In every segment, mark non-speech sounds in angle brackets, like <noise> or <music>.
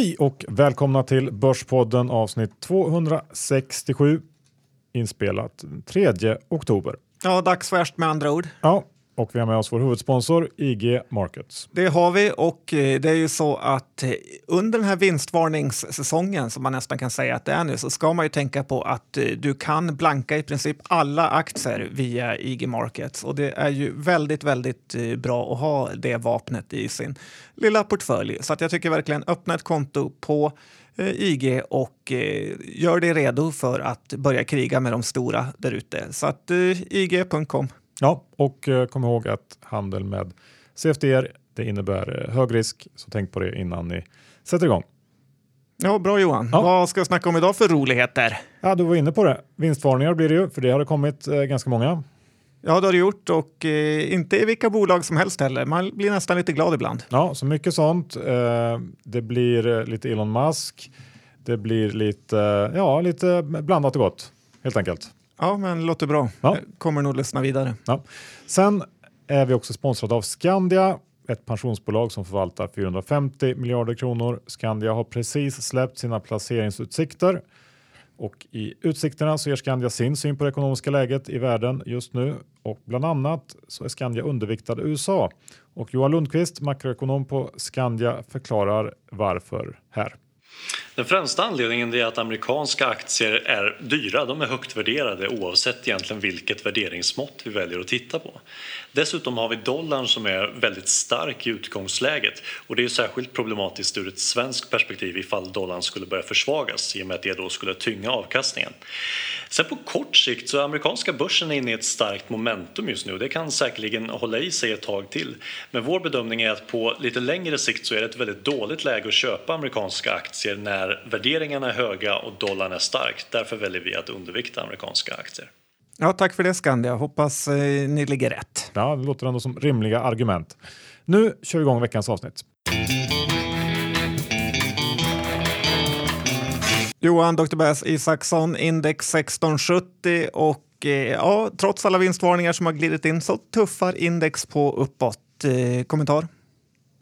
Hej och välkomna till Börspodden avsnitt 267 inspelat 3 oktober. Ja, dagsfärskt med andra ord. Ja, och vi har med oss vår huvudsponsor IG Markets. Det har vi och eh, det är ju så att eh, under den här vinstvarningssäsongen som man nästan kan säga att det är nu så ska man ju tänka på att eh, du kan blanka i princip alla aktier via IG Markets och det är ju väldigt, väldigt bra att ha det vapnet i sin lilla portfölj. Så att jag tycker verkligen öppna ett konto på IG och gör dig redo för att börja kriga med de stora där ute. Så att IG.com. Ja, och eh, kom ihåg att handel med CFDR det innebär eh, hög risk, så tänk på det innan ni sätter igång. Ja, bra Johan. Ja. Vad ska jag snacka om idag för roligheter? Ja, du var inne på det. Vinstvarningar blir det ju, för det har det kommit eh, ganska många. Ja, det har det gjort och eh, inte i vilka bolag som helst heller. Man blir nästan lite glad ibland. Ja, så mycket sånt. Eh, det blir lite Elon Musk. Det blir lite, ja, lite blandat och gott helt enkelt. Ja, men låter bra. Ja. Kommer nog lyssna vidare. Ja. Sen är vi också sponsrade av Skandia, ett pensionsbolag som förvaltar 450 miljarder kronor. Skandia har precis släppt sina placeringsutsikter och i utsikterna så ger Skandia sin syn på det ekonomiska läget i världen just nu och bland annat så är Skandia underviktad USA och Johan Lundqvist, makroekonom på Skandia förklarar varför här. Den främsta anledningen är att amerikanska aktier är dyra. De är högt värderade oavsett egentligen vilket värderingsmått vi väljer att titta på. Dessutom har vi dollarn som är väldigt stark i utgångsläget och det är särskilt problematiskt ur ett svenskt perspektiv ifall dollarn skulle börja försvagas i och med att det då skulle tynga avkastningen. Sen på kort sikt så är amerikanska börsen inne i ett starkt momentum just nu och det kan säkerligen hålla i sig ett tag till. Men vår bedömning är att på lite längre sikt så är det ett väldigt dåligt läge att köpa amerikanska aktier när värderingarna är höga och dollarn är stark. Därför väljer vi att undervikta amerikanska aktier. Ja, tack för det Skandia. Hoppas eh, ni ligger rätt. Ja, det låter ändå som rimliga argument. Nu kör vi igång veckans avsnitt. Johan Dr. Bass Isaksson, index 1670 och eh, ja, trots alla vinstvarningar som har glidit in så tuffar index på uppåt. Eh, kommentar?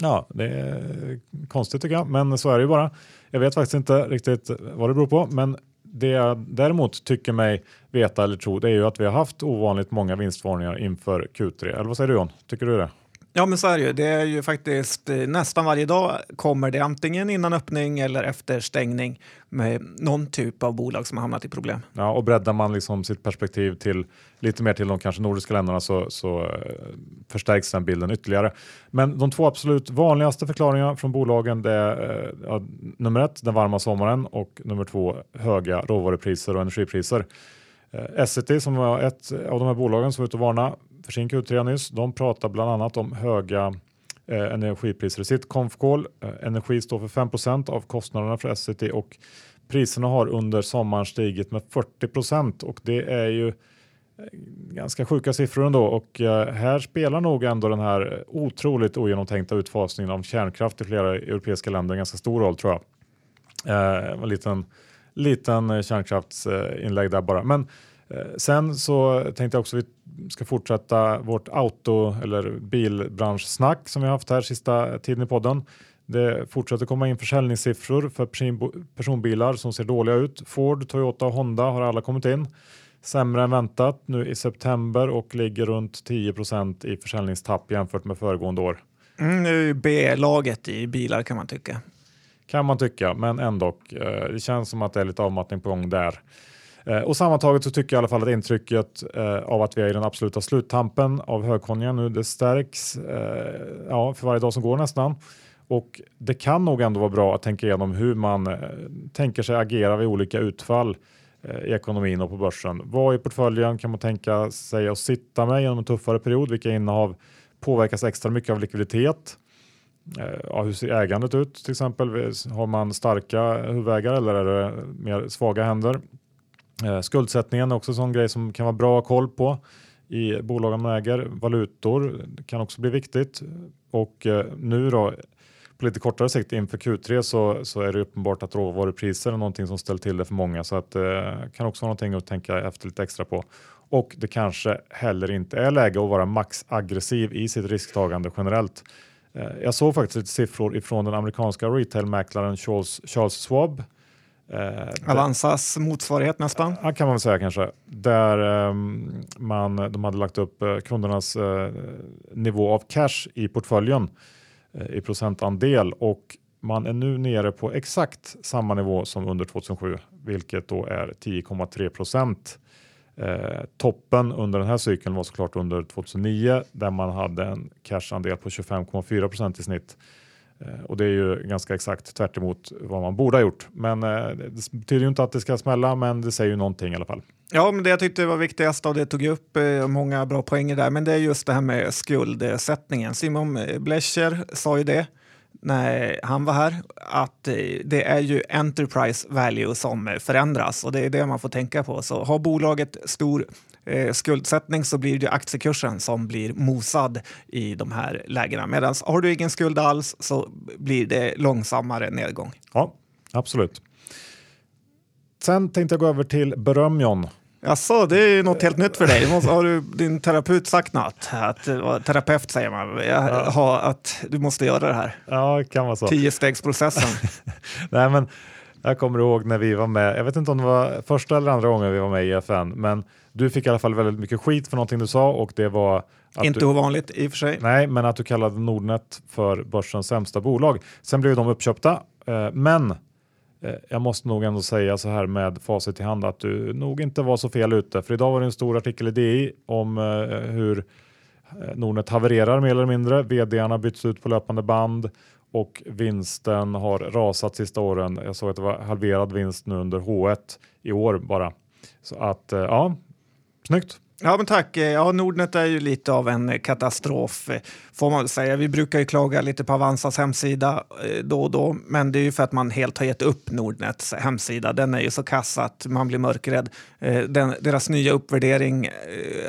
Ja, det är konstigt tycker jag, men så är det ju bara. Jag vet faktiskt inte riktigt vad det beror på, men det jag däremot tycker mig veta eller tro det är ju att vi har haft ovanligt många vinstvarningar inför Q3. Eller vad säger du John? Tycker du det? Ja, men så är det ju. Det är ju faktiskt eh, nästan varje dag kommer det antingen innan öppning eller efter stängning med någon typ av bolag som har hamnat i problem. Ja, och breddar man liksom sitt perspektiv till lite mer till de kanske nordiska länderna så, så eh, förstärks den bilden ytterligare. Men de två absolut vanligaste förklaringarna från bolagen det är eh, ja, nummer ett, den varma sommaren och nummer två, höga råvarupriser och energipriser. Essity som var ett av de här bolagen som var ute och varna för sin Q3 nyss. De pratar bland annat om höga eh, energipriser i sitt konfkål. Eh, energi står för 5% av kostnaderna för Essity och priserna har under sommaren stigit med 40 och det är ju eh, ganska sjuka siffror ändå och eh, här spelar nog ändå den här otroligt ogenomtänkta utfasningen av kärnkraft i flera europeiska länder en ganska stor roll tror jag. Eh, en liten, liten kärnkraftsinlägg där bara. Men Eh, sen så tänkte jag också vi ska fortsätta vårt auto eller bilbranschsnack som vi har haft här sista tiden i podden. Det fortsätter komma in försäljningssiffror för personbilar som ser dåliga ut. Ford, Toyota och Honda har alla kommit in. Sämre än väntat nu i september och ligger runt 10% i försäljningstapp jämfört med föregående år. Mm, nu B-laget i bilar kan man tycka. Kan man tycka, men ändå. Eh, det känns som att det är lite avmattning på gång där. Eh, och sammantaget så tycker jag i alla fall att intrycket eh, av att vi är i den absoluta sluttampen av högkonjunkturen nu det stärks eh, ja, för varje dag som går nästan. Och det kan nog ändå vara bra att tänka igenom hur man eh, tänker sig agera vid olika utfall eh, i ekonomin och på börsen. Vad i portföljen kan man tänka sig att sitta med genom en tuffare period? Vilka innehav påverkas extra mycket av likviditet? Eh, ja, hur ser ägandet ut till exempel? Har man starka huvudägare eller är det mer svaga händer? Eh, skuldsättningen är också en sån grej som kan vara bra att ha koll på i bolagen man äger. Valutor kan också bli viktigt och eh, nu då på lite kortare sikt inför Q3 så, så är det uppenbart att råvarupriser är någonting som ställer till det för många så att det eh, kan också vara någonting att tänka efter lite extra på. Och det kanske heller inte är läge att vara maxaggressiv i sitt risktagande generellt. Eh, jag såg faktiskt lite siffror ifrån den amerikanska retailmäklaren Charles, Charles Schwab. Eh, Avanzas motsvarighet nästan? Ja, kan man säga kanske. Där um, man, de hade lagt upp uh, kundernas uh, nivå av cash i portföljen uh, i procentandel och man är nu nere på exakt samma nivå som under 2007, vilket då är 10,3 procent. Eh, toppen under den här cykeln var såklart under 2009 där man hade en cashandel på 25,4 procent i snitt. Eh, och det är ju ganska exakt tvärt vad man borde ha gjort. Men eh, det betyder ju inte att det ska smälla, men det säger ju någonting i alla fall. Ja, men det jag tyckte var viktigast och det tog upp eh, många bra poänger där, men det är just det här med skuldsättningen. Simon Blecher sa ju det när han var här att det är ju enterprise value som förändras och det är det man får tänka på. Så har bolaget stor eh, skuldsättning så blir det aktiekursen som blir mosad i de här lägena. Medan har du ingen skuld alls så blir det långsammare nedgång. Ja, absolut. Sen tänkte jag gå över till beröm John. Jaså, det är något helt nytt för dig. Måste, har du din terapeut sagt något? Att, terapeut säger man, ja. ha, att du måste göra det här. Ja, det kan vara så. Tiostegsprocessen. <laughs> Nej, men jag kommer ihåg när vi var med, jag vet inte om det var första eller andra gången vi var med i FN, men du fick i alla fall väldigt mycket skit för någonting du sa och det var inte du, ovanligt i och för sig. Nej, men att du kallade Nordnet för börsens sämsta bolag. Sen blev de uppköpta, eh, men Eh, jag måste nog ändå säga så här med facit i hand att du nog inte var så fel ute. För idag var det en stor artikel i DI om eh, hur eh, Nordnet havererar mer eller mindre. VD-arna byts ut på löpande band och vinsten har rasat sista åren. Jag såg att det var halverad vinst nu under H1 i år bara. Så att ja, snyggt. Ja, men tack. Ja, Nordnet är ju lite av en katastrof får man säga. Vi brukar ju klaga lite på Avanzas hemsida eh, då och då, men det är ju för att man helt har gett upp Nordnets hemsida. Den är ju så kass att man blir mörkrädd. Eh, den, deras nya uppvärdering, eh,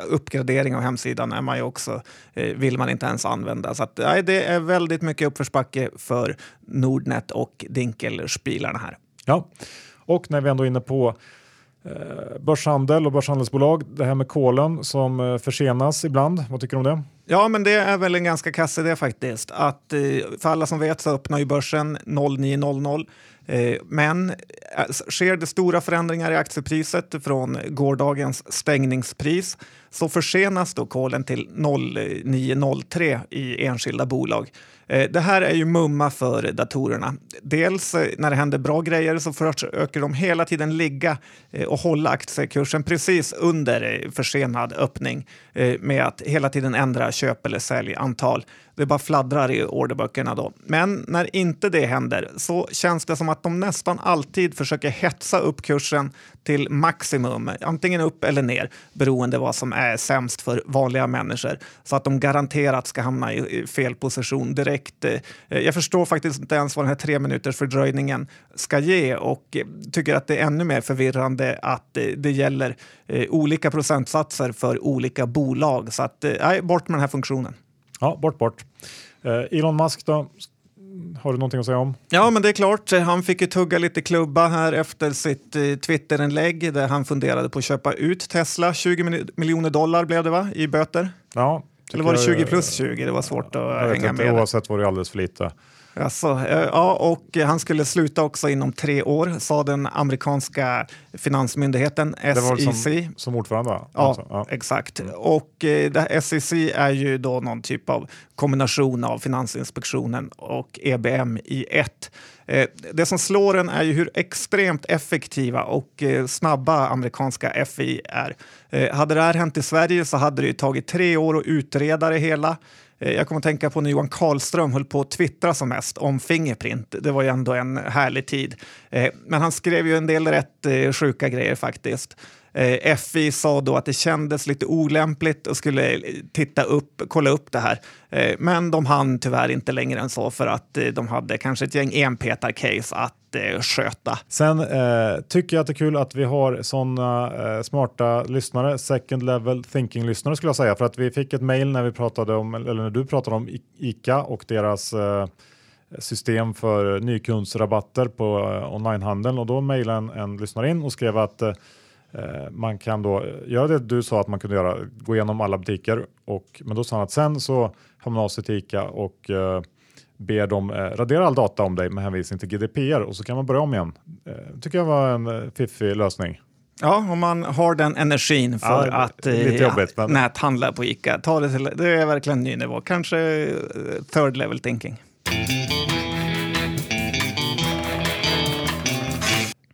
uppgradering av hemsidan är man ju också, vill man inte ens använda. Så att, nej, det är väldigt mycket uppförsbacke för Nordnet och Dinkelspilarna här. Ja, och när vi ändå är inne på Eh, börshandel och börshandelsbolag. Det här med kolen som eh, försenas ibland. Vad tycker du om det? Ja, men det är väl en ganska kass idé faktiskt. Att, eh, för alla som vet så öppnar ju börsen 09.00. Men sker det stora förändringar i aktiepriset från gårdagens stängningspris så försenas då kolen till 09.03 i enskilda bolag. Eh, det här är ju mumma för datorerna. Dels eh, när det händer bra grejer så försöker de hela tiden ligga eh, och hålla aktiekursen precis under försenad öppning med att hela tiden ändra köp eller säljantal. Det bara fladdrar i orderböckerna då. Men när inte det händer så känns det som att de nästan alltid försöker hetsa upp kursen till maximum, antingen upp eller ner, beroende vad som är sämst för vanliga människor. Så att de garanterat ska hamna i fel position direkt. Eh, jag förstår faktiskt inte ens vad den här tre minuters fördröjningen ska ge och eh, tycker att det är ännu mer förvirrande att eh, det gäller olika procentsatser för olika bolag. Så att, nej, bort med den här funktionen. Ja, bort bort. Elon Musk då? Har du någonting att säga om? Ja, men det är klart. Han fick ju tugga lite klubba här efter sitt eh, Twitterinlägg där han funderade på att köpa ut Tesla. 20 miljoner dollar blev det va, i böter? Ja. Eller var det 20 plus 20? Det var svårt att hänga inte, med. Oavsett var det alldeles för lite. Alltså, ja, och han skulle sluta också inom tre år, sa den amerikanska finansmyndigheten SEC. Det var som, som ordförande? Ja, alltså, ja, exakt. Och eh, SEC är ju då någon typ av kombination av Finansinspektionen och EBM i ett. Eh, det som slår en är ju hur extremt effektiva och eh, snabba amerikanska FI är. Eh, hade det här hänt i Sverige så hade det tagit tre år att utreda det hela. Eh, jag kommer att tänka på när Johan Karlström höll på att twittra som mest om Fingerprint. Det var ju ändå en härlig tid. Eh, men han skrev ju en del rätt eh, sjuka grejer faktiskt. Eh, FI sa då att det kändes lite olämpligt och skulle eh, titta upp, kolla upp det här. Eh, men de hann tyvärr inte längre än så för att eh, de hade kanske ett gäng enpetar-case att eh, sköta. Sen eh, tycker jag att det är kul att vi har sådana eh, smarta lyssnare, second level thinking-lyssnare skulle jag säga. För att vi fick ett mail när vi pratade om, eller när du pratade om ICA och deras eh, system för nykundsrabatter på eh, onlinehandeln och då mejlade en, en lyssnare in och skrev att Eh, man kan då göra det du sa att man kunde göra, gå igenom alla butiker. Och, men då sa han att sen så har man av sig till ICA och eh, ber dem eh, radera all data om dig med hänvisning till GDPR och så kan man börja om igen. Eh, tycker jag var en eh, fiffig lösning. Ja, om man har den energin för Ja, att lite eh, jobbigt, men- näthandla på Ica. Ta det, till, det är verkligen ny nivå. Kanske eh, third level thinking.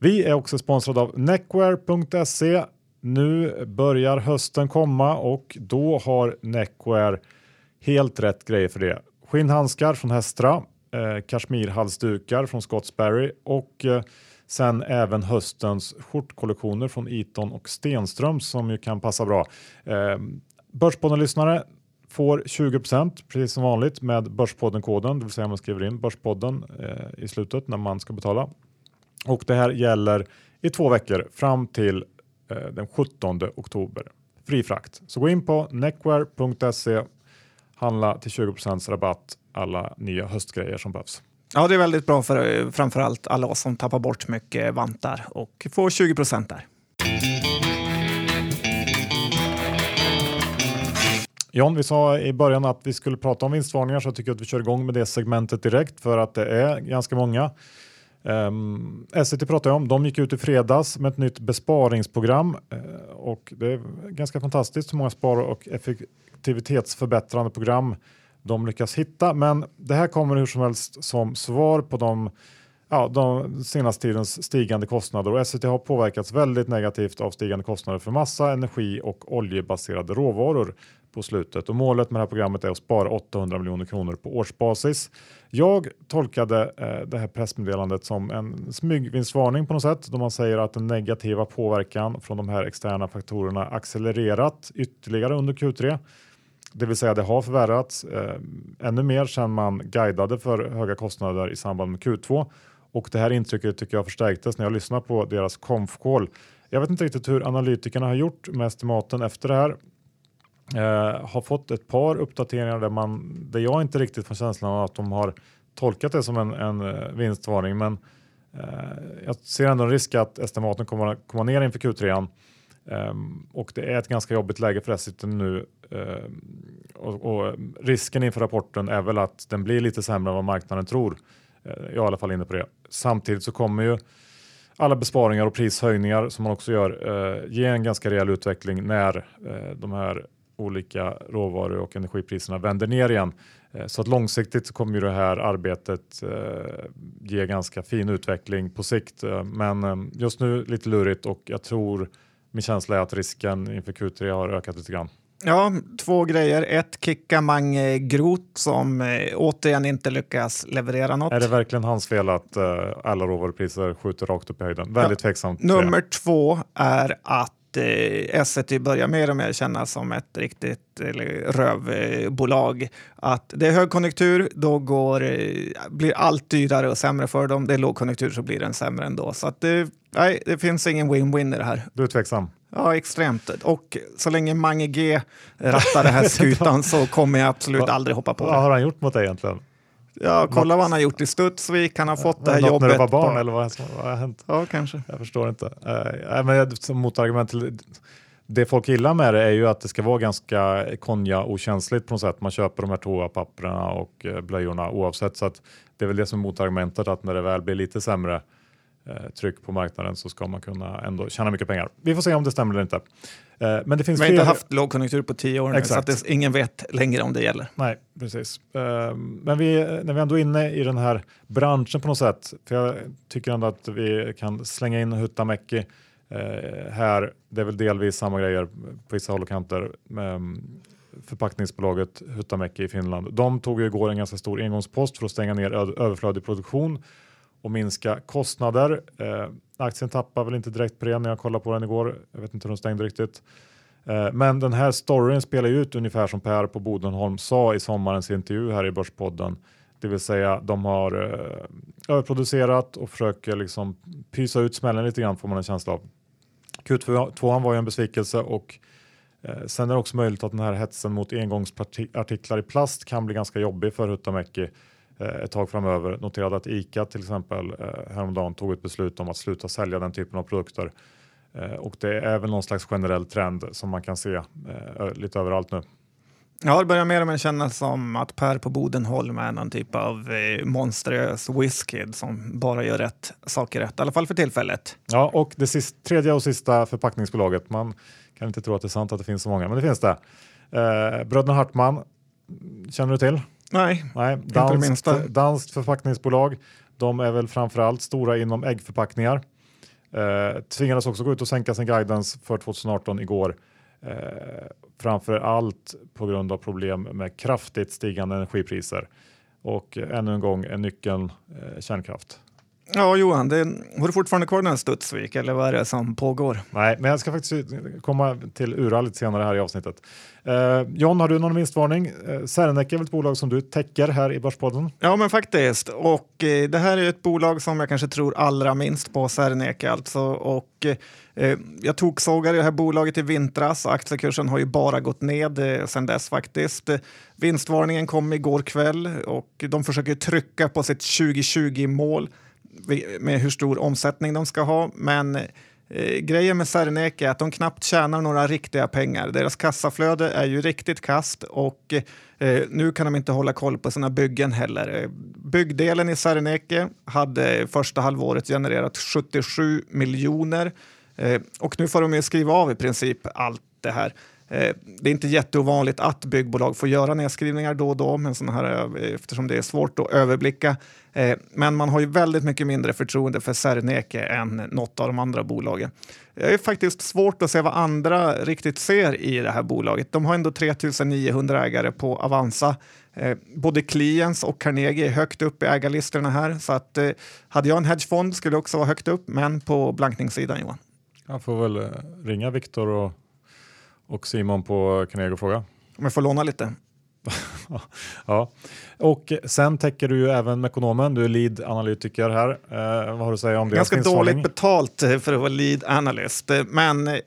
Vi är också sponsrade av Neckwear.se. Nu börjar hösten komma och då har Neckwear helt rätt grejer för det. Skinnhandskar från Hestra, eh, kashmirhalsdukar från Scottsberry och eh, sen även höstens skjortkollektioner från Eton och Stenströms som ju kan passa bra. Eh, Börspodden-lyssnare får 20% precis som vanligt med Börspodden-koden, det vill säga man skriver in Börspodden eh, i slutet när man ska betala. Och det här gäller i två veckor fram till eh, den 17 oktober. Fri frakt. Så gå in på neckwear.se, handla till 20 rabatt alla nya höstgrejer som behövs. Ja, det är väldigt bra för eh, framförallt alla oss som tappar bort mycket vantar och får 20 procent där. John, vi sa i början att vi skulle prata om vinstvarningar så jag tycker att vi kör igång med det segmentet direkt för att det är ganska många. Ehm, um, SVT pratar jag om, de gick ut i fredags med ett nytt besparingsprogram uh, och det är ganska fantastiskt hur många spar och effektivitetsförbättrande program de lyckas hitta. Men det här kommer hur som helst som svar på de, ja, de senaste tidens stigande kostnader och SVT har påverkats väldigt negativt av stigande kostnader för massa, energi och oljebaserade råvaror på slutet och målet med det här programmet är att spara 800 miljoner kronor på årsbasis. Jag tolkade eh, det här pressmeddelandet som en smygvinstvarning på något sätt då man säger att den negativa påverkan från de här externa faktorerna accelererat ytterligare under Q3. Det vill säga det har förvärrats eh, ännu mer sedan man guidade för höga kostnader i samband med Q2 och det här intrycket tycker jag förstärktes när jag lyssnade på deras konf-call. Jag vet inte riktigt hur analytikerna har gjort med estimaten efter det här. Eh, har fått ett par uppdateringar där, man, där jag inte riktigt får känslan av att de har tolkat det som en, en eh, vinstvarning. Men eh, jag ser ändå en risk att estimaten kommer att komma ner inför Q3. eh, och det är ett ganska jobbigt läge för Essity nu. Eh, och, och, risken inför rapporten är väl att den blir lite sämre än vad marknaden tror. Eh, jag är i alla fall inne på det. Samtidigt så kommer ju alla besparingar och prishöjningar som man också gör eh, ge en ganska rejäl utveckling när eh, de här olika råvaror och energipriserna vänder ner igen. Eh, Så att långsiktigt så kommer ju det här arbetet eh, ge ganska fin utveckling på sikt. Eh, Men just nu lite lurigt och jag tror min känsla är att risken inför Q3 har ökat lite grann. Ja, två grejer. Ett, Kicka Mange Groth som återigen inte lyckas leverera något. Är det verkligen hans fel att eh, alla råvarupriser skjuter rakt upp i höjden? Väldigt tveksamt. Nummer två är att eh, Essity börjar mer och mer kännas som ett riktigt eller, rövbolag. Att det är högkonjunktur, då går, eh, blir allt dyrare och sämre för dem. Det är lågkonjunktur så blir den sämre ändå. Så att det, nej, det finns ingen win-win i det här. Du är tveksam? Ja, extremt. Och så länge Mange G rattar den här skutan <laughs> så kommer jag absolut aldrig hoppa på Vad det. har han gjort mot dig egentligen? Ja, kolla vad han har gjort i Studsvik. Han har fått det här Något jobbet. när du var barn på- eller vad, vad har hänt? Ja, kanske. Jag förstår inte. Uh, men jag- som motargument till det folk gillar med det är ju att det ska vara ganska konja-okänsligt på något sätt. Man köper de här toapapperna och eh, blöjorna oavsett. Så att det är väl det som är motargumentet att när det väl blir lite sämre eh, tryck på marknaden så ska man kunna ändå tjäna mycket pengar. Vi får se om det stämmer eller inte. Eh, men det finns Vi har inte fler- haft lågkonjunktur på tio år nu, Exakt. så att det, ingen vet längre om det gäller. Nej, precis. Eh, Men vi, när vi ändå är inne i den här branschen på något sätt, för jag tycker ändå att vi kan slänga in Huhtamäki eh, här. Det är väl delvis samma grejer på vissa håll och kanter. med Förpackningsbolaget Huhtamäki i Finland. De tog ju igår en ganska stor engångspost för att stänga ner överflödig produktion och minska kostnader. Aktien tappar väl inte direkt på det när jag kollade på den igår. Jag vet inte hur de stängde riktigt. Eh, men den här storyn spelar ju ut ungefär som Per på Bodenholm sa i sommarens intervju här i Börspodden. Det vill säga de har eh, överproducerat och försöker liksom pysa ut smällen lite grann får man en känsla av. Q2 var ju en besvikelse och eh, sen är det också möjligt att den här hetsen mot engångsartiklar i plast kan bli ganska jobbig för Huttamäki ett tag framöver. Noterade att ICA till exempel eh, häromdagen tog ett beslut om att sluta sälja den typen av produkter. Eh, och det är väl någon slags generell trend som man kan se eh, lite överallt nu. Ja, det börjar mer och mer kännas som att Per på Bodenholm är någon typ av eh, monströs whisky som bara gör rätt saker rätt, i alla fall för tillfället. Ja, och det sist, tredje och sista förpackningsbolaget. Man kan inte tro att det är sant att det finns så många, men det finns det. Eh, Bröderna Hartman, känner du till? Nej, Nej, danskt, danskt förpackningsbolag. De är väl framförallt stora inom äggförpackningar. Eh, tvingades också gå ut och sänka sin guidance för 2018 igår. Eh, framför allt på grund av problem med kraftigt stigande energipriser. Och eh, ännu en gång är nyckeln eh, kärnkraft. Ja, Johan, det, har du fortfarande kvar den här Studsvik eller vad är det som pågår? Nej, men jag ska faktiskt komma till Ura lite senare här i avsnittet. Eh, John, har du någon vinstvarning? Eh, Serneke är väl ett bolag som du täcker här i Börspodden? Ja, men faktiskt. Och eh, det här är ett bolag som jag kanske tror allra minst på, Serneke alltså. Och eh, jag tog sågade det här bolaget i vintras aktiekursen har ju bara gått ned eh, sedan dess faktiskt. Vinstvarningen kom igår kväll och de försöker trycka på sitt 2020-mål med hur stor omsättning de ska ha. Men eh, grejen med Serneke är att de knappt tjänar några riktiga pengar. Deras kassaflöde är ju riktigt kast och eh, nu kan de inte hålla koll på sina byggen heller. Eh, byggdelen i Serneke hade första halvåret genererat 77 miljoner eh, och nu får de ju skriva av i princip allt det här. Eh, det är inte jätteovanligt att byggbolag får göra nedskrivningar då och då, men såna här, eh, eftersom det är svårt att överblicka. Eh, Men man har ju väldigt mycket mindre förtroende för Serneke än något av de andra bolagen. Det är faktiskt svårt att se vad andra riktigt ser i det här bolaget. De har ändå 3900 ägare på Avanza. Eh, Både Clients och Carnegie är högt upp i ägarlistorna här, så att eh, hade jag en hedgefond skulle det också vara högt upp, men på blankningssidan Johan. Jag får väl ringa Viktor och, och Simon på Carnegie och fråga. Om jag får låna lite. Ja. Och sen täcker du ju även Mekonomen. Du är lead-analytiker här. Eh, vad har du att säga om det? Ganska dåligt betalt eh, för att vara lead analyst. Eh, Men eh,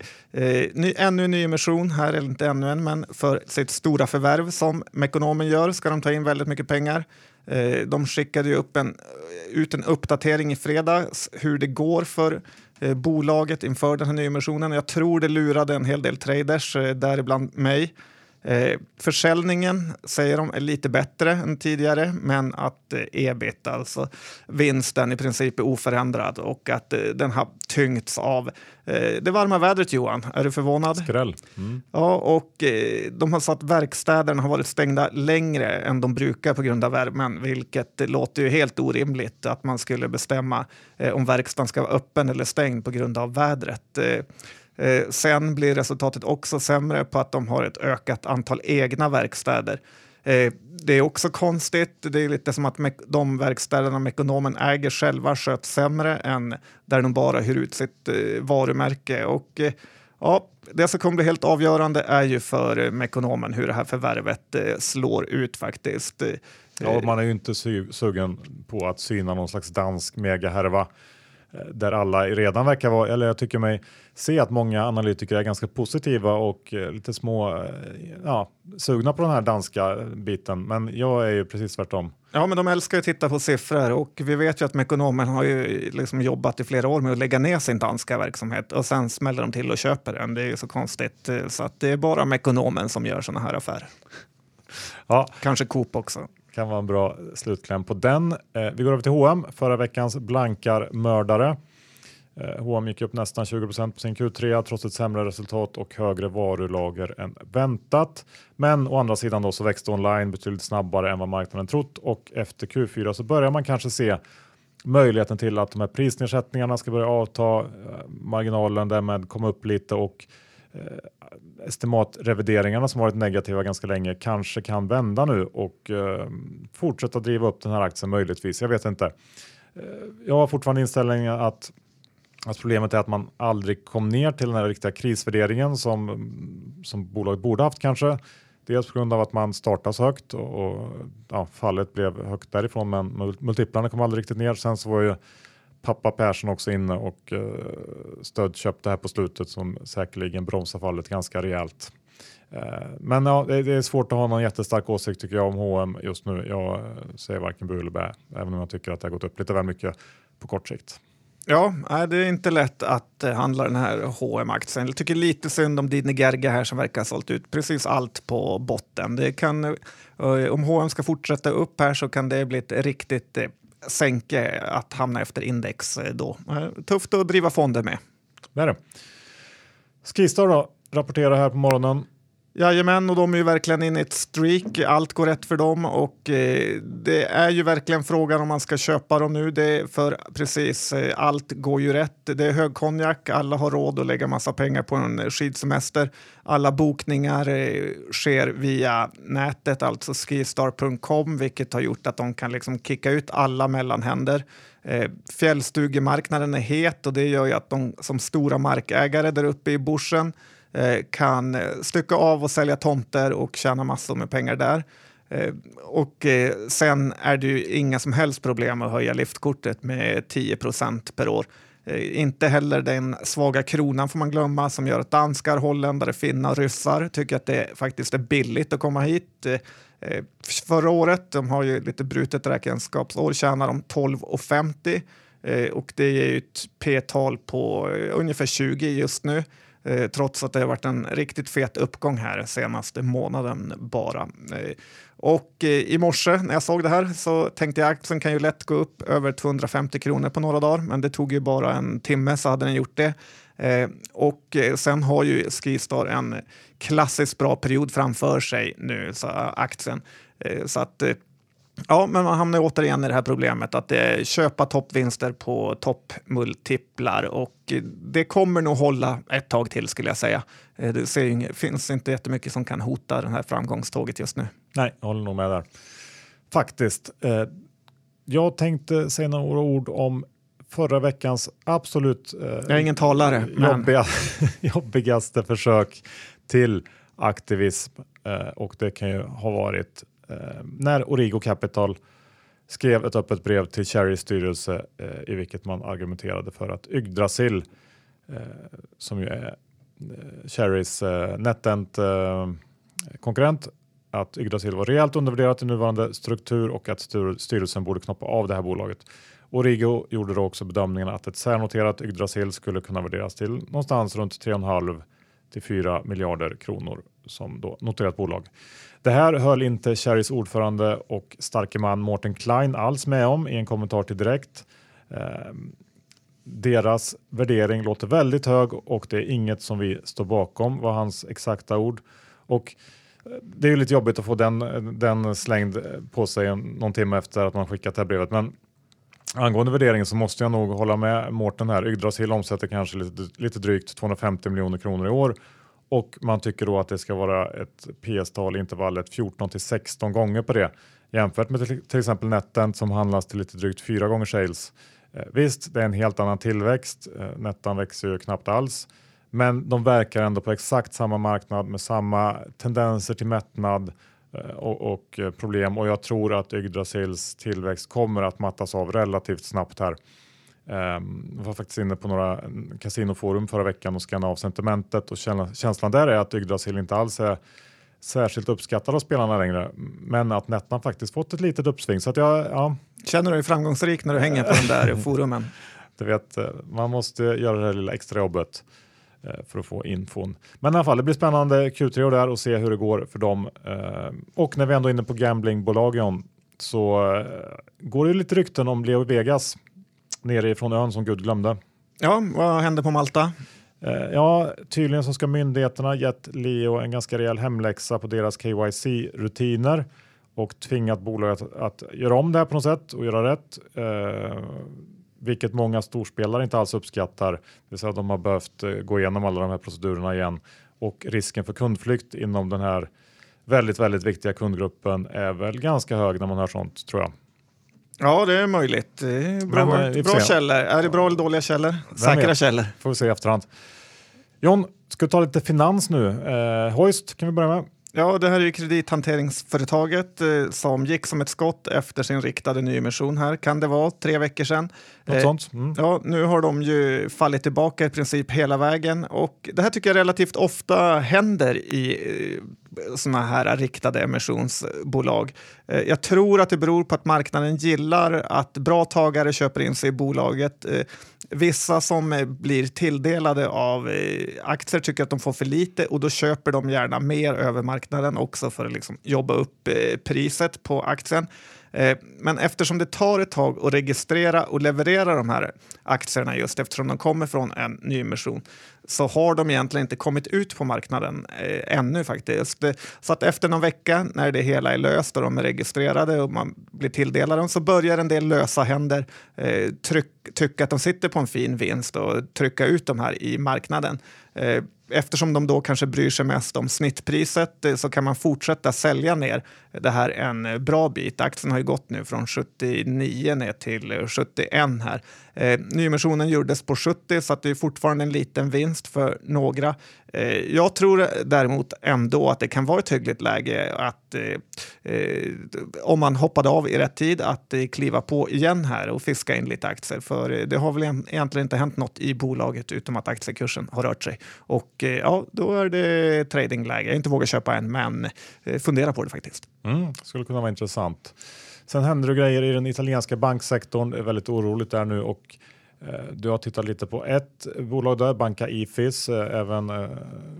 ny, ännu en nyemission här, eller inte ännu en, men för sitt stora förvärv som Mekonomen gör ska de ta in väldigt mycket pengar. Eh, de skickade ju upp en, ut en uppdatering i fredags hur det går för bolaget inför den här nyemissionen. Jag tror det lurade en hel del traders, däribland mig. Eh, försäljningen säger de är lite bättre än tidigare, men att eh, ebit, alltså vinsten, i princip är oförändrad och att eh, den har tyngts av eh, det varma vädret. Johan, är du förvånad? Skräll. Mm. Ja, och eh, de har satt verkstäderna har varit stängda längre än de brukar på grund av värmen, vilket eh, låter ju helt orimligt att man skulle bestämma om verkstaden ska vara öppen eller stängd på grund av vädret. Eh, sen blir resultatet också sämre på att de har ett ökat antal egna verkstäder. Eh, det är också konstigt. Det är lite som att de verkstäderna Mekonomen äger själva sköts sämre än där de bara hyr ut sitt eh, varumärke. Och, eh, ja, det som kommer bli helt avgörande är ju för eh, Mekonomen hur det här förvärvet eh, slår ut faktiskt. Eh, ja, man är ju inte su- sugen på att syna någon slags dansk megahärva där alla redan verkar vara, eller jag tycker mig se att många analytiker är ganska positiva och eh, lite små, eh, ja, sugna på den här danska biten. Men jag är ju precis tvärtom. Ja, men de älskar att titta på siffror och vi vet ju att Mekonomen har ju liksom jobbat i flera år med att lägga ner sin danska verksamhet och sen smäller de till och köper den. Det är ju så konstigt eh, så att det är bara Mekonomen som gör sådana här affärer. Ja, Kanske Coop också kan vara en bra slutkläm på den. Eh, vi går över till H&M, förra veckans blankar-mördare. Eh, H&M gick upp nästan 20% på sin Q3 trots ett sämre resultat och högre varulager än väntat. Men å andra sidan då så växte online betydligt snabbare än vad marknaden trott och efter Q4 så börjar man kanske se möjligheten till att de här prisnedsättningarna ska börja avta, eh, marginalen därmed komma upp lite och eh, estimatrevideringarna som varit negativa ganska länge kanske kan vända nu och eh, fortsätta driva upp den här aktien möjligtvis. Jag vet inte. Eh, jag har fortfarande inställningen att, att problemet är att man aldrig kom ner till den här riktiga krisvärderingen som, som bolaget borde haft kanske. Dels på grund av att man startas så högt och, och ja, fallet blev högt därifrån men multiplarna kom aldrig riktigt ner. Sen så var ju pappa Persson också inne och eh, stödköpte här på slutet som säkerligen bromsar fallet ganska rejält. Eh, men ja, det, är svårt att ha någon jättestark åsikt tycker jag om H&M just nu. Jag eh, säger varken bu eller bä, även om jag tycker att det har gått upp lite väl mycket på kort sikt. Ja, det är inte lätt att eh, handla den här hm aktien Jag tycker lite synd om Didne Gerge här som verkar ha sålt ut precis allt på botten. Det kan, om H&M ska fortsätta upp här så kan det bli ett riktigt sänke att hamna efter index eh, då. Eh, tufft att driva fonder med. Det är det. Skistar då, rapporterar här på morgonen Jajamän, och de är ju verkligen inne i ett streak. Allt går rätt för dem och eh, det är ju verkligen frågan om man ska köpa dem nu. Det för precis eh, allt går ju rätt. Det är högkonjak, alla har råd att lägga massa pengar på en eh, skidsemester. Alla bokningar eh, sker via nätet, alltså skistar.com, vilket har gjort att de kan liksom kicka ut alla mellanhänder. Eh, fjällstugemarknaden är het och det gör ju att de som stora markägare där uppe i bushen Eh, kan stycka av och sälja tomter och tjäna massor med pengar där. Eh, och eh, sen är det ju inga som helst problem att höja liftkortet med 10% per år. Inte heller den svaga kronan får man glömma som gör att danskar, holländare, finnar, ryssar tycker att det faktiskt är billigt att komma hit. Förra året, de har ju lite brutet räkenskapsår, tjänar de 12,50 och det är ju ett p-tal på ungefär 20 just nu. Eh, trots att det har varit en riktigt fet uppgång här senaste månaden bara. Eh, och eh, i morse när jag såg det här så tänkte jag att aktien kan ju lätt gå upp över 250 kronor på några dagar, men det tog ju bara en timme så hade den gjort det. Eh, och eh, sen har ju Skistar en klassiskt bra period framför sig nu, så eh, aktien. Eh, så att eh, Ja, men man hamnar återigen i det här problemet att det köpa toppvinster på toppmultiplar och det kommer nog hålla ett tag till skulle jag säga. Eh, det ser, finns inte jättemycket som kan hota det här framgångståget just nu. Nej, jag håller nog med där. Faktiskt. Eh, jag tänkte säga några ord om förra veckans absolut eh, jag är ingen talare, jobbiga, men... <laughs> jobbigaste försök till aktivism eh, och det kan ju ha varit eh, Eh, när Origo Capital skrev ett öppet brev till Cherrys styrelse eh, i vilket man argumenterade för att Yggdrasil, eh, som ju är eh, Cherrys eh, NetEnt eh, konkurrent, att Yggdrasil var rejält undervärderat i nuvarande struktur och att styrelsen borde knoppa av det här bolaget. Origo gjorde då också bedömningen att ett särnoterat Yggdrasil skulle kunna värderas till någonstans runt 3,5 till 4 miljarder kronor som då noterat bolag. Det här höll inte Cherrys ordförande och starke man Mårten Klein alls med om i en kommentar till Direkt. Eh, deras värdering låter väldigt hög och det är inget som vi står bakom var hans exakta ord. Och eh, det är ju lite jobbigt att få den, den slängd eh, på sig någon timme efter att man skickat det här brevet. Men angående värderingen så måste jag nog hålla med Mårten här. Yggdrasil omsätter kanske lite, lite drygt 250 miljoner kronor i år och man tycker då att det ska vara ett PS-tal i intervallet 14 till 16 gånger på det jämfört med till, till exempel Netent som handlas till lite drygt fyra gånger sales. Eh, visst, det är en helt annan tillväxt. Eh, Nettan växer ju knappt alls, men de verkar ändå på exakt samma marknad med samma tendenser till mättnad eh, och, och eh, problem och jag tror att Yggdrasils tillväxt kommer att mattas av relativt snabbt här. Um, var faktiskt inne på några kasinoforum förra veckan och skannade av sentimentet och känslan där är att Yggdrasil inte alls är särskilt uppskattad av spelarna längre, men att Nettan faktiskt fått ett litet uppsving. Så att jag, ja. Känner du dig framgångsrik när du hänger på de där <laughs> forumen? Du vet, eh, man måste göra det här lilla extrajobbet eh, för att få infon. Men i alla fall, det blir spännande Q3 där och se hur det går för dem. Eh, och när vi ändå är inne på gamblingbolagen så går det lite rykten om Leo Vegas nere ifrån ön som Gud glömde. Ja, vad hände på Malta? Eh, ja, tydligen så ska myndigheterna gett Leo en ganska rejäl hemläxa på deras KYC-rutiner och tvingat bolaget att, att, göra om det här på något sätt och göra rätt. Eh, vilket många storspelare inte alls uppskattar. Det vill säga att de har behövt eh, gå igenom alla de här procedurerna igen och risken för kundflykt inom den här väldigt, väldigt viktiga kundgruppen är väl ganska hög när man hör sånt tror jag. Ja, det är möjligt. Det är bra, Men, eh, bra källor. Är det bra eller dåliga källor? Säkra källor. Får vi se i efterhand. John, ska vi ta lite finans nu? Eh, Hoist kan vi börja med. Ja, det här är ju kredithanteringsföretaget eh, som gick som ett skott efter sin riktade nyemission här. Kan det vara tre veckor sedan? Något eh, sånt. Mm. Ja, nu har de ju fallit tillbaka i princip hela vägen och det här tycker jag relativt ofta händer i eh, sådana här riktade emissionsbolag. Eh, jag tror att det beror på att marknaden gillar att bra tagare köper in sig i bolaget. Eh, vissa som blir tilldelade av eh, aktier tycker att de får för lite och då köper de gärna mer över marknaden också för att liksom jobba upp priset på aktien. Eh, men eftersom det tar ett tag att registrera och leverera de här aktierna just eftersom de kommer från en nyemission så har de egentligen inte kommit ut på marknaden eh, ännu faktiskt. Så att efter någon vecka när det hela är löst och de är registrerade och man blir tilldelad dem så börjar en del lösa händer eh, tycka att de sitter på en fin vinst och trycka ut de här i marknaden. Eftersom de då kanske bryr sig mest om snittpriset eh, så kan man fortsätta sälja ner det här en eh, bra bit. Aktien har ju gått nu från 79 ner till eh, 71 här. Eh, nyemissionen gjordes på 70 så att det är fortfarande en liten vinst för några. Eh, jag tror däremot ändå att det kan vara ett hyggligt läge att eh, eh om man hoppade av i rätt tid att eh, kliva på igen här och fiska in lite aktier. För eh, det har väl egentligen inte hänt något i bolaget utom att aktiekursen har rört sig. Och eh, ja, då är det tradingläge. Jag har inte vågat köpa än, men eh, fundera på det faktiskt. Mm, skulle kunna vara intressant. Sen händer det grejer i den italienska banksektorn. Det är väldigt oroligt där nu och eh, du har tittat lite på ett bolag där, Banca Ifis, eh, även, eh,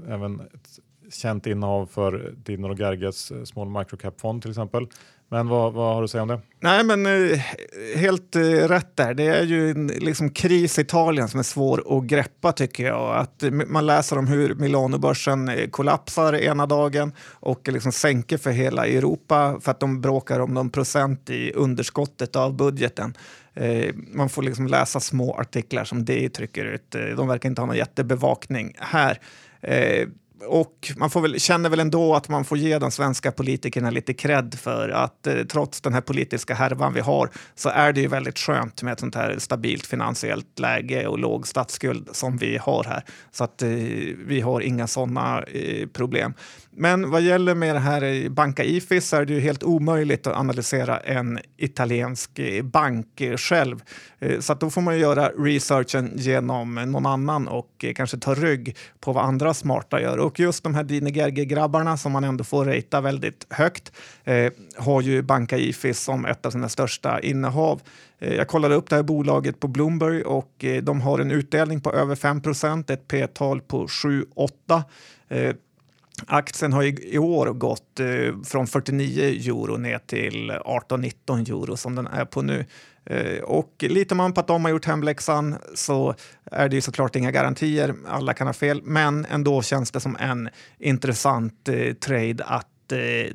även ett känt innehav för Dino och Gerges Small Microcap-fond till exempel. Men vad, vad, har du att säga om det? Nej, men eh, helt eh, rätt där. Det är ju en liksom, kris i Italien som är svår att greppa tycker jag. Att eh, man läser om hur Milanobörsen eh, kollapsar ena dagen och eh, liksom sänker för hela Europa för att de bråkar om någon procent i underskottet av budgeten. Eh, man får liksom läsa små artiklar som det trycker ut. De verkar inte ha någon jättebevakning här. Och man får väl, känner väl ändå att man får ge de svenska politikerna lite cred för att eh, trots den här politiska härvan vi har så är det ju väldigt skönt med ett sånt här stabilt finansiellt läge och låg statsskuld som vi har här. Så att eh, vi har inga sådana eh, problem. Men vad gäller med det här Banca Ifis så är det ju helt omöjligt att analysera en italiensk eh, bank eh, själv. Eh, så att då får man göra researchen genom någon annan och kanske ta rygg på vad andra smarta gör. Och just de här Dine Gerge-grabbarna som man ändå får rejta väldigt högt har ju Banca Ifis som ett av sina största innehav. Jag kollade upp det här bolaget på Bloomberg och de har en utdelning på över 5% ett P-tal på 7-8. Aktien har i år gått eh, från 49 euro ner till 18-19 euro som den är på nu. Eh, och litar man på att de har gjort hemläxan så är det ju såklart inga garantier, alla kan ha fel, men ändå känns det som en intressant eh, trade att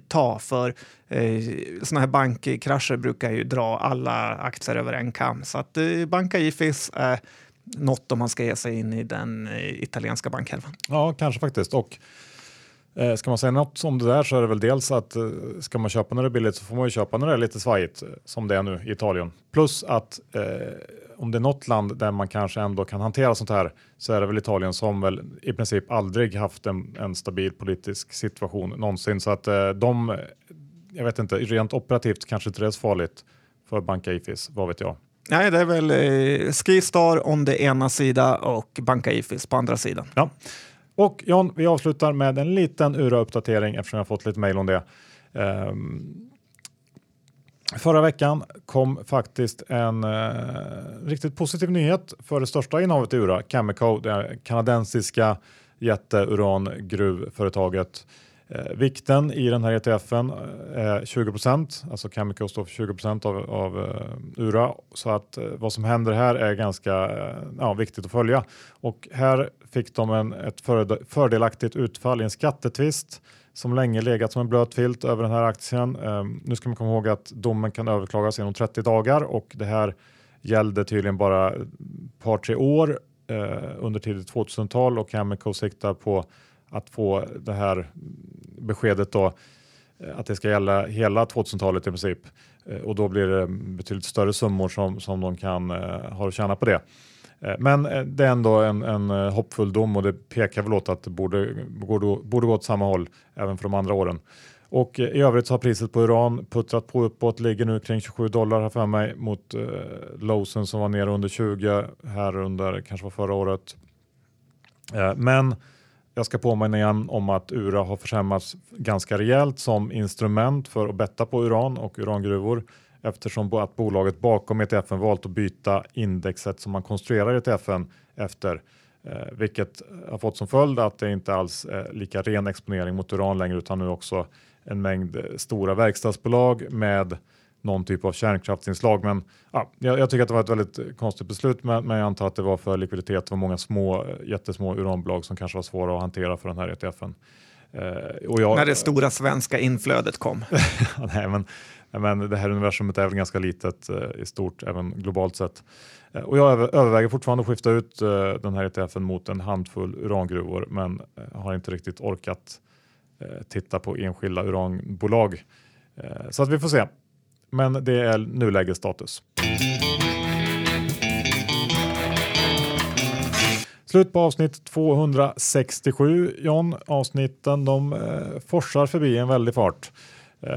ta för sådana här bankkrascher brukar ju dra alla aktier över en kam. Så att banka Ifis är något om man ska ge sig in i den italienska bankhälvan. Ja, kanske faktiskt. Och Eh, ska man säga något om det där så är det väl dels att eh, ska man köpa när det är billigt så får man ju köpa när det är lite svajigt som det är nu i Italien. Plus att eh, om det är något land där man kanske ändå kan hantera sånt här så är det väl Italien som väl i princip aldrig haft en, en stabil politisk situation någonsin. Så att eh, de, jag vet inte, rent operativt kanske inte det är så farligt för Banca Ifis, vad vet jag. Nej, det är väl eh, Skistar om det ena sidan och Banca Ifis på andra sidan. Ja. Och John, vi avslutar med en liten URA-uppdatering eftersom jag fått lite mejl om det. Um, Förra veckan kom faktiskt en uh, riktigt positiv nyhet för det största innehavet i URA, Cameco, det kanadensiska jätteurangruvföretaget. Eh, vikten i den här ETFen eh, är 20% alltså Chemical står för 20 av, av uh, URA. Så att uh, vad som händer här är ganska uh, ja, viktigt att följa. Och här fick de en, ett fördelaktigt utfall i en skattetvist som länge legat som en blöt filt över den här aktien. Um, nu ska man komma ihåg att domen kan överklagas inom 30 dagar och det här gällde tydligen bara ett par tre år under tidigt 2000-tal och Chemical siktar på att få det här beskedet då eh, att det ska gälla hela 2000-talet i princip eh, och då blir det betydligt större summor som, som de kan eh, ha att tjäna på det. Men det är ändå en, en hoppfull dom och det pekar väl åt att det borde, borde, borde gå åt samma håll även för de andra åren. Och i övrigt så har priset på uran puttrat på uppåt, ligger nu kring 27 dollar här för mig mot eh, lowsen som var nere under 20 här under kanske var förra året. Eh, men jag ska påminna igen om att URA har försämrats ganska rejält som instrument för att betta på uran och urangruvor. eftersom att bolaget bakom ETFen valt att byta indexet som man konstruerar ETFen efter, eh, vilket har fått som följd att det inte alls är lika ren exponering mot uran längre utan nu också en mängd stora verkstadsbolag med någon typ av kärnkraftsinslag. Men ja, jag, jag, tycker att det var ett väldigt konstigt beslut, men, men jag antar att det var för likviditet. Det var många små, jättesmå uranbolag som kanske var svåra att hantera för den här ETFen. Eh, och jag, När det stora svenska inflödet kom. <laughs> nej, men, men det här universumet är väl ganska litet eh, i stort, även globalt sett. Eh, och jag över, överväger fortfarande att skifta ut eh, den här ETFen mot en handfull urangruvor, men eh, har inte riktigt orkat eh, titta på enskilda uranbolag. så att vi får se men det är nulägesstatus. Slut på avsnitt 267 John. Avsnitten de eh, forsar förbi en väldig fart. Eh,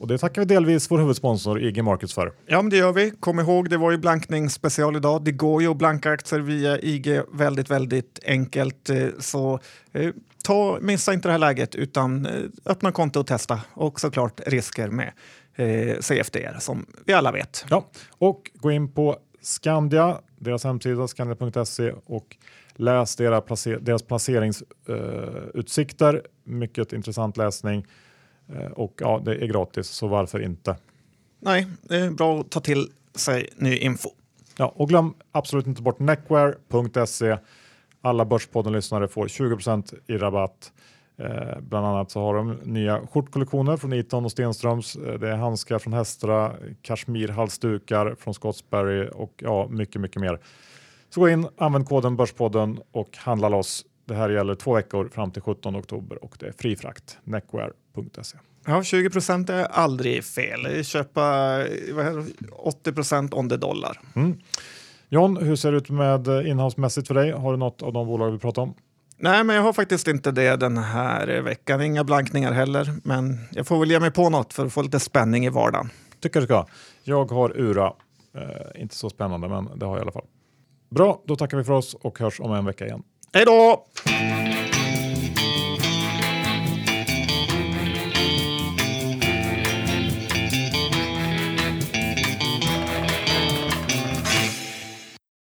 och det tackar vi delvis vår huvudsponsor IG Markets för. Ja, men det gör vi. Kom ihåg, det var ju blankningsspecial idag. Det går ju att blanka aktier via IG väldigt, väldigt enkelt. Eh, så eh, ta, missa inte det här läget utan eh, öppna konto och testa. Och såklart risker med eh, CFDR som vi alla vet. Ja, och gå in på Skandia, deras hemsida skandia.se och läs deras, placer deras placeringsutsikter. Eh, Mycket intressant läsning eh, och ja, det är gratis, så varför inte? Nej, det är bra att ta till sig ny info. Ja, och glöm absolut inte bort neckwear.se. Alla Börspodden-lyssnare får 20 i rabatt Eh, bland annat så har de nya skjortkollektioner från Eton och Stenströms. Eh, det är handskar från Hestra, kashmirhalsdukar från Scottsberry och ja, mycket, mycket mer. Så gå in, använd koden Börspodden och handla loss. Det här gäller två veckor fram till 17 oktober och det är fri frakt. Neckwear.se. Ja, 20 procent är aldrig fel. Köpa 80 procent on the dollar. Mm. John, hur ser det ut med innehavsmässigt för dig? Har du något av de bolag vi pratar om? Nej, men jag har faktiskt inte det den här veckan. Inga blankningar heller, men jag får väl ge mig på något för att få lite spänning i vardagen. Tycker du ska. Jag har Ura. Eh, inte så spännande, men det har jag i alla fall. Bra, då tackar vi för oss och hörs om en vecka igen. Hej då!